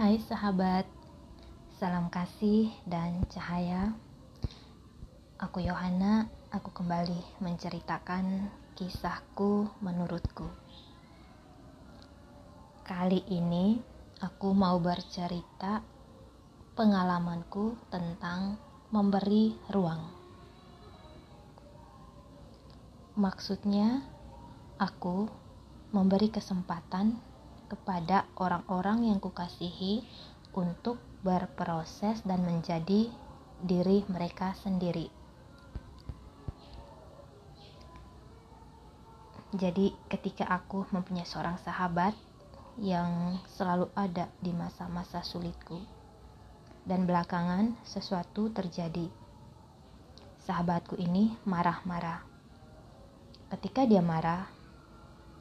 Hai sahabat, salam kasih dan cahaya. Aku Yohana, aku kembali menceritakan kisahku menurutku. Kali ini aku mau bercerita pengalamanku tentang memberi ruang. Maksudnya, aku memberi kesempatan kepada orang-orang yang kukasihi untuk berproses dan menjadi diri mereka sendiri. Jadi, ketika aku mempunyai seorang sahabat yang selalu ada di masa-masa sulitku, dan belakangan sesuatu terjadi, sahabatku ini marah-marah. Ketika dia marah,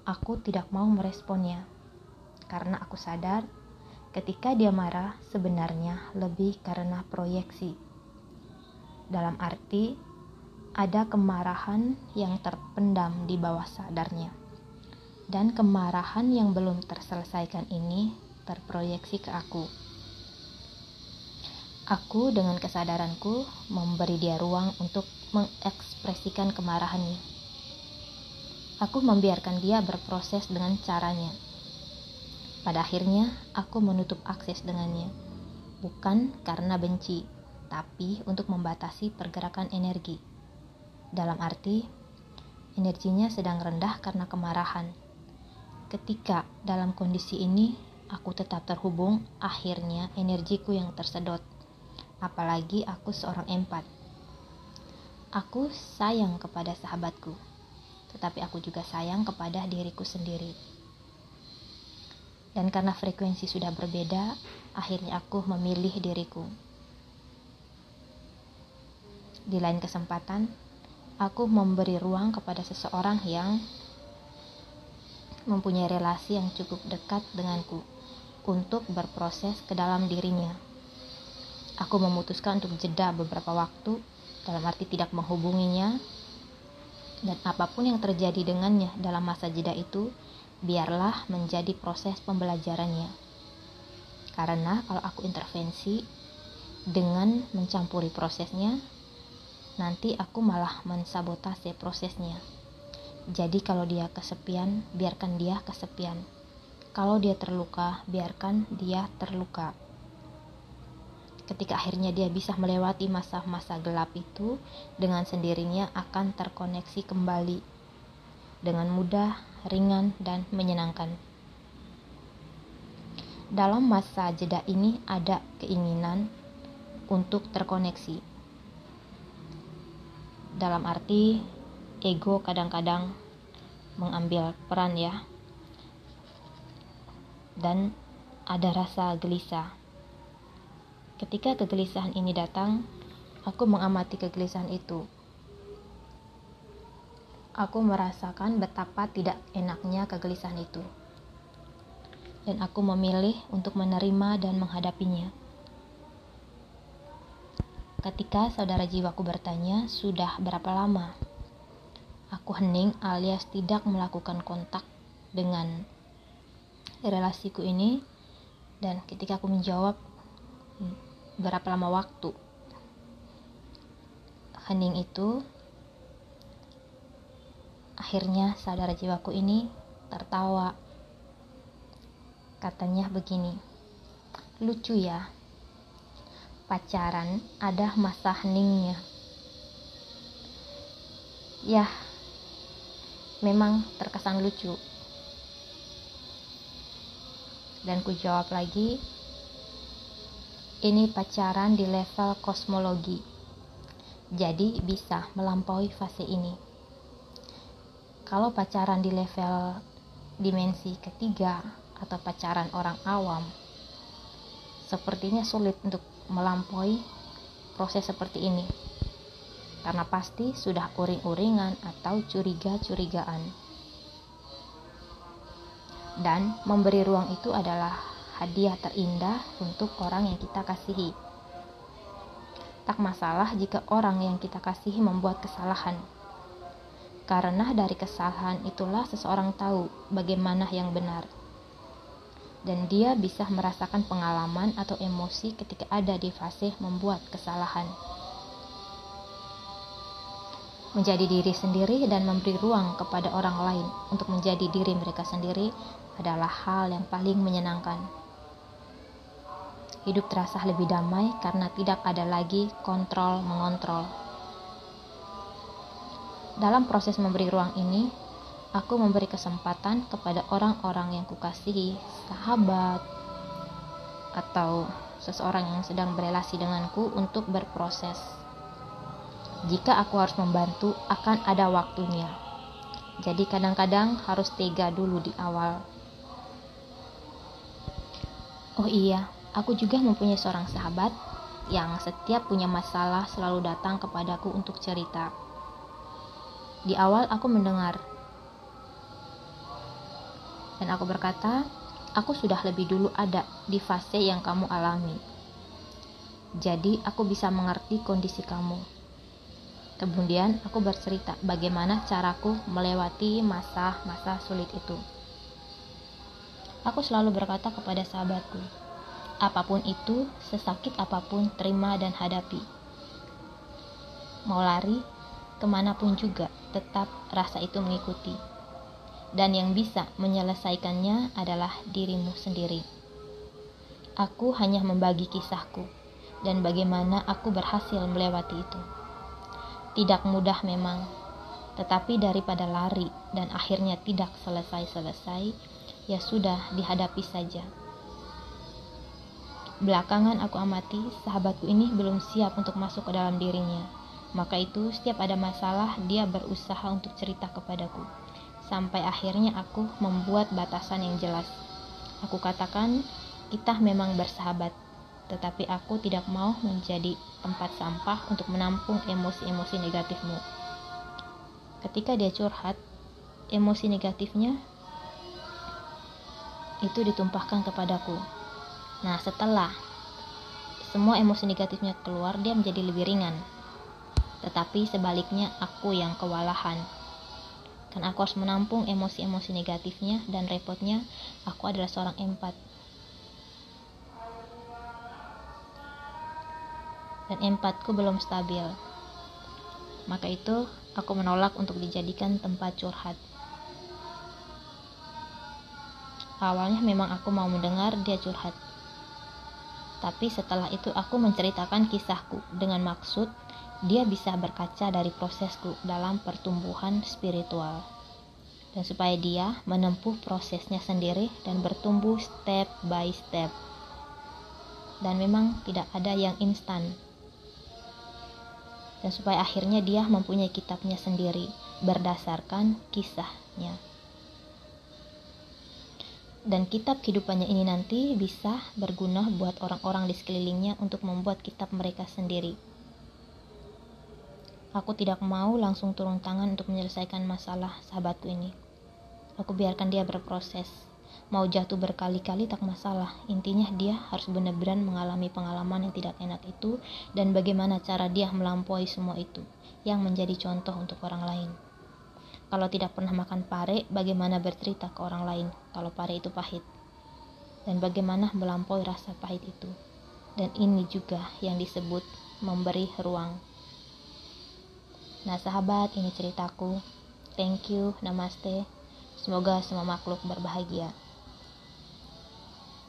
aku tidak mau meresponnya karena aku sadar ketika dia marah sebenarnya lebih karena proyeksi. Dalam arti, ada kemarahan yang terpendam di bawah sadarnya. Dan kemarahan yang belum terselesaikan ini terproyeksi ke aku. Aku dengan kesadaranku memberi dia ruang untuk mengekspresikan kemarahannya. Aku membiarkan dia berproses dengan caranya pada akhirnya, aku menutup akses dengannya, bukan karena benci, tapi untuk membatasi pergerakan energi. Dalam arti, energinya sedang rendah karena kemarahan. Ketika dalam kondisi ini aku tetap terhubung, akhirnya energiku yang tersedot. Apalagi aku seorang empat. Aku sayang kepada sahabatku, tetapi aku juga sayang kepada diriku sendiri. Dan karena frekuensi sudah berbeda, akhirnya aku memilih diriku. Di lain kesempatan, aku memberi ruang kepada seseorang yang mempunyai relasi yang cukup dekat denganku untuk berproses ke dalam dirinya. Aku memutuskan untuk jeda beberapa waktu, dalam arti tidak menghubunginya, dan apa pun yang terjadi dengannya dalam masa jeda itu biarlah menjadi proses pembelajarannya. Karena kalau aku intervensi dengan mencampuri prosesnya, nanti aku malah mensabotase prosesnya. Jadi kalau dia kesepian, biarkan dia kesepian. Kalau dia terluka, biarkan dia terluka. Ketika akhirnya dia bisa melewati masa-masa gelap itu, dengan sendirinya akan terkoneksi kembali dengan mudah ringan, dan menyenangkan. Dalam masa jeda ini ada keinginan untuk terkoneksi. Dalam arti ego kadang-kadang mengambil peran ya. Dan ada rasa gelisah. Ketika kegelisahan ini datang, aku mengamati kegelisahan itu aku merasakan betapa tidak enaknya kegelisahan itu. Dan aku memilih untuk menerima dan menghadapinya. Ketika saudara jiwaku bertanya, sudah berapa lama? Aku hening alias tidak melakukan kontak dengan relasiku ini dan ketika aku menjawab berapa lama waktu hening itu Akhirnya saudara jiwaku ini tertawa. Katanya begini, lucu ya, pacaran ada masa heningnya. Ya, memang terkesan lucu. Dan ku jawab lagi, ini pacaran di level kosmologi. Jadi bisa melampaui fase ini kalau pacaran di level dimensi ketiga atau pacaran orang awam sepertinya sulit untuk melampaui proses seperti ini. Karena pasti sudah uring-uringan atau curiga-curigaan. Dan memberi ruang itu adalah hadiah terindah untuk orang yang kita kasihi. Tak masalah jika orang yang kita kasihi membuat kesalahan karena dari kesalahan itulah seseorang tahu bagaimana yang benar. dan dia bisa merasakan pengalaman atau emosi ketika ada di fase membuat kesalahan. Menjadi diri sendiri dan memberi ruang kepada orang lain untuk menjadi diri mereka sendiri adalah hal yang paling menyenangkan. Hidup terasa lebih damai karena tidak ada lagi kontrol mengontrol. Dalam proses memberi ruang ini, aku memberi kesempatan kepada orang-orang yang kukasihi, sahabat, atau seseorang yang sedang berelasi denganku untuk berproses. Jika aku harus membantu, akan ada waktunya. Jadi kadang-kadang harus tega dulu di awal. Oh iya, aku juga mempunyai seorang sahabat yang setiap punya masalah selalu datang kepadaku untuk cerita. Di awal aku mendengar dan aku berkata, aku sudah lebih dulu ada di fase yang kamu alami. Jadi aku bisa mengerti kondisi kamu. Kemudian aku bercerita bagaimana caraku melewati masa-masa sulit itu. Aku selalu berkata kepada sahabatku, apa pun itu, sesakit apa pun, terima dan hadapi. Mau lari, ke mana pun juga, tetap rasa itu mengikuti dan yang bisa menyelesaikannya adalah dirimu sendiri. Aku hanya membagi kisahku dan bagaimana aku berhasil melewati itu. Tidak mudah memang, tetapi daripada lari dan akhirnya tidak selesai-selesai, ya sudah dihadapi saja. Belakangan aku amati sahabatku ini belum siap untuk masuk ke dalam dirinya. Maka itu setiap ada masalah dia berusaha untuk cerita kepadaku sampai akhirnya aku membuat batasan yang jelas. Aku katakan, kita memang bersahabat, tetapi aku tidak mau menjadi tempat sampah untuk menampung emosi-emosi negatifmu. Ketika dia curhat, emosi negatifnya itu ditumpahkan kepadaku. Nah, setelah semua emosi negatifnya keluar, dia menjadi lebih ringan. Tetapi sebaliknya, aku yang kewalahan. Kan aku harus menampung emosi-emosi negatifnya dan repotnya aku adalah seorang empat. Dan empatku belum stabil. Maka itu aku menolak untuk dijadikan tempat curhat. Awalnya memang aku mau mendengar dia curhat. Tapi setelah itu aku menceritakan kisahku dengan maksud dia bisa berkaca dari prosesku dalam pertumbuhan spiritual. Dan supaya dia menempuh prosesnya sendiri dan bertumbuh step by step. Dan memang tidak ada yang instan. Dan supaya akhirnya dia mempunyai kitabnya sendiri berdasarkan kisahnya. Dan kitab kehidupannya ini nanti bisa berguna buat orang-orang di sekelilingnya untuk membuat kitab mereka sendiri Aku tidak mau langsung turun tangan untuk menyelesaikan masalah sahabatku ini. Aku biarkan dia berproses. Mau jatuh berkali-kali tak masalah. Intinya dia harus benar-benar mengalami pengalaman yang tidak enak itu dan bagaimana cara dia melampaui semua itu yang menjadi contoh untuk orang lain. Kalau tidak pernah makan pare, bagaimana bercerita ke orang lain kalau pare itu pahit? Dan bagaimana melampaui rasa pahit itu? Dan ini juga yang disebut memberi ruang Nah sahabat ini ceritaku. Thank you, namaste. Semoga semua makhluk berbahagia.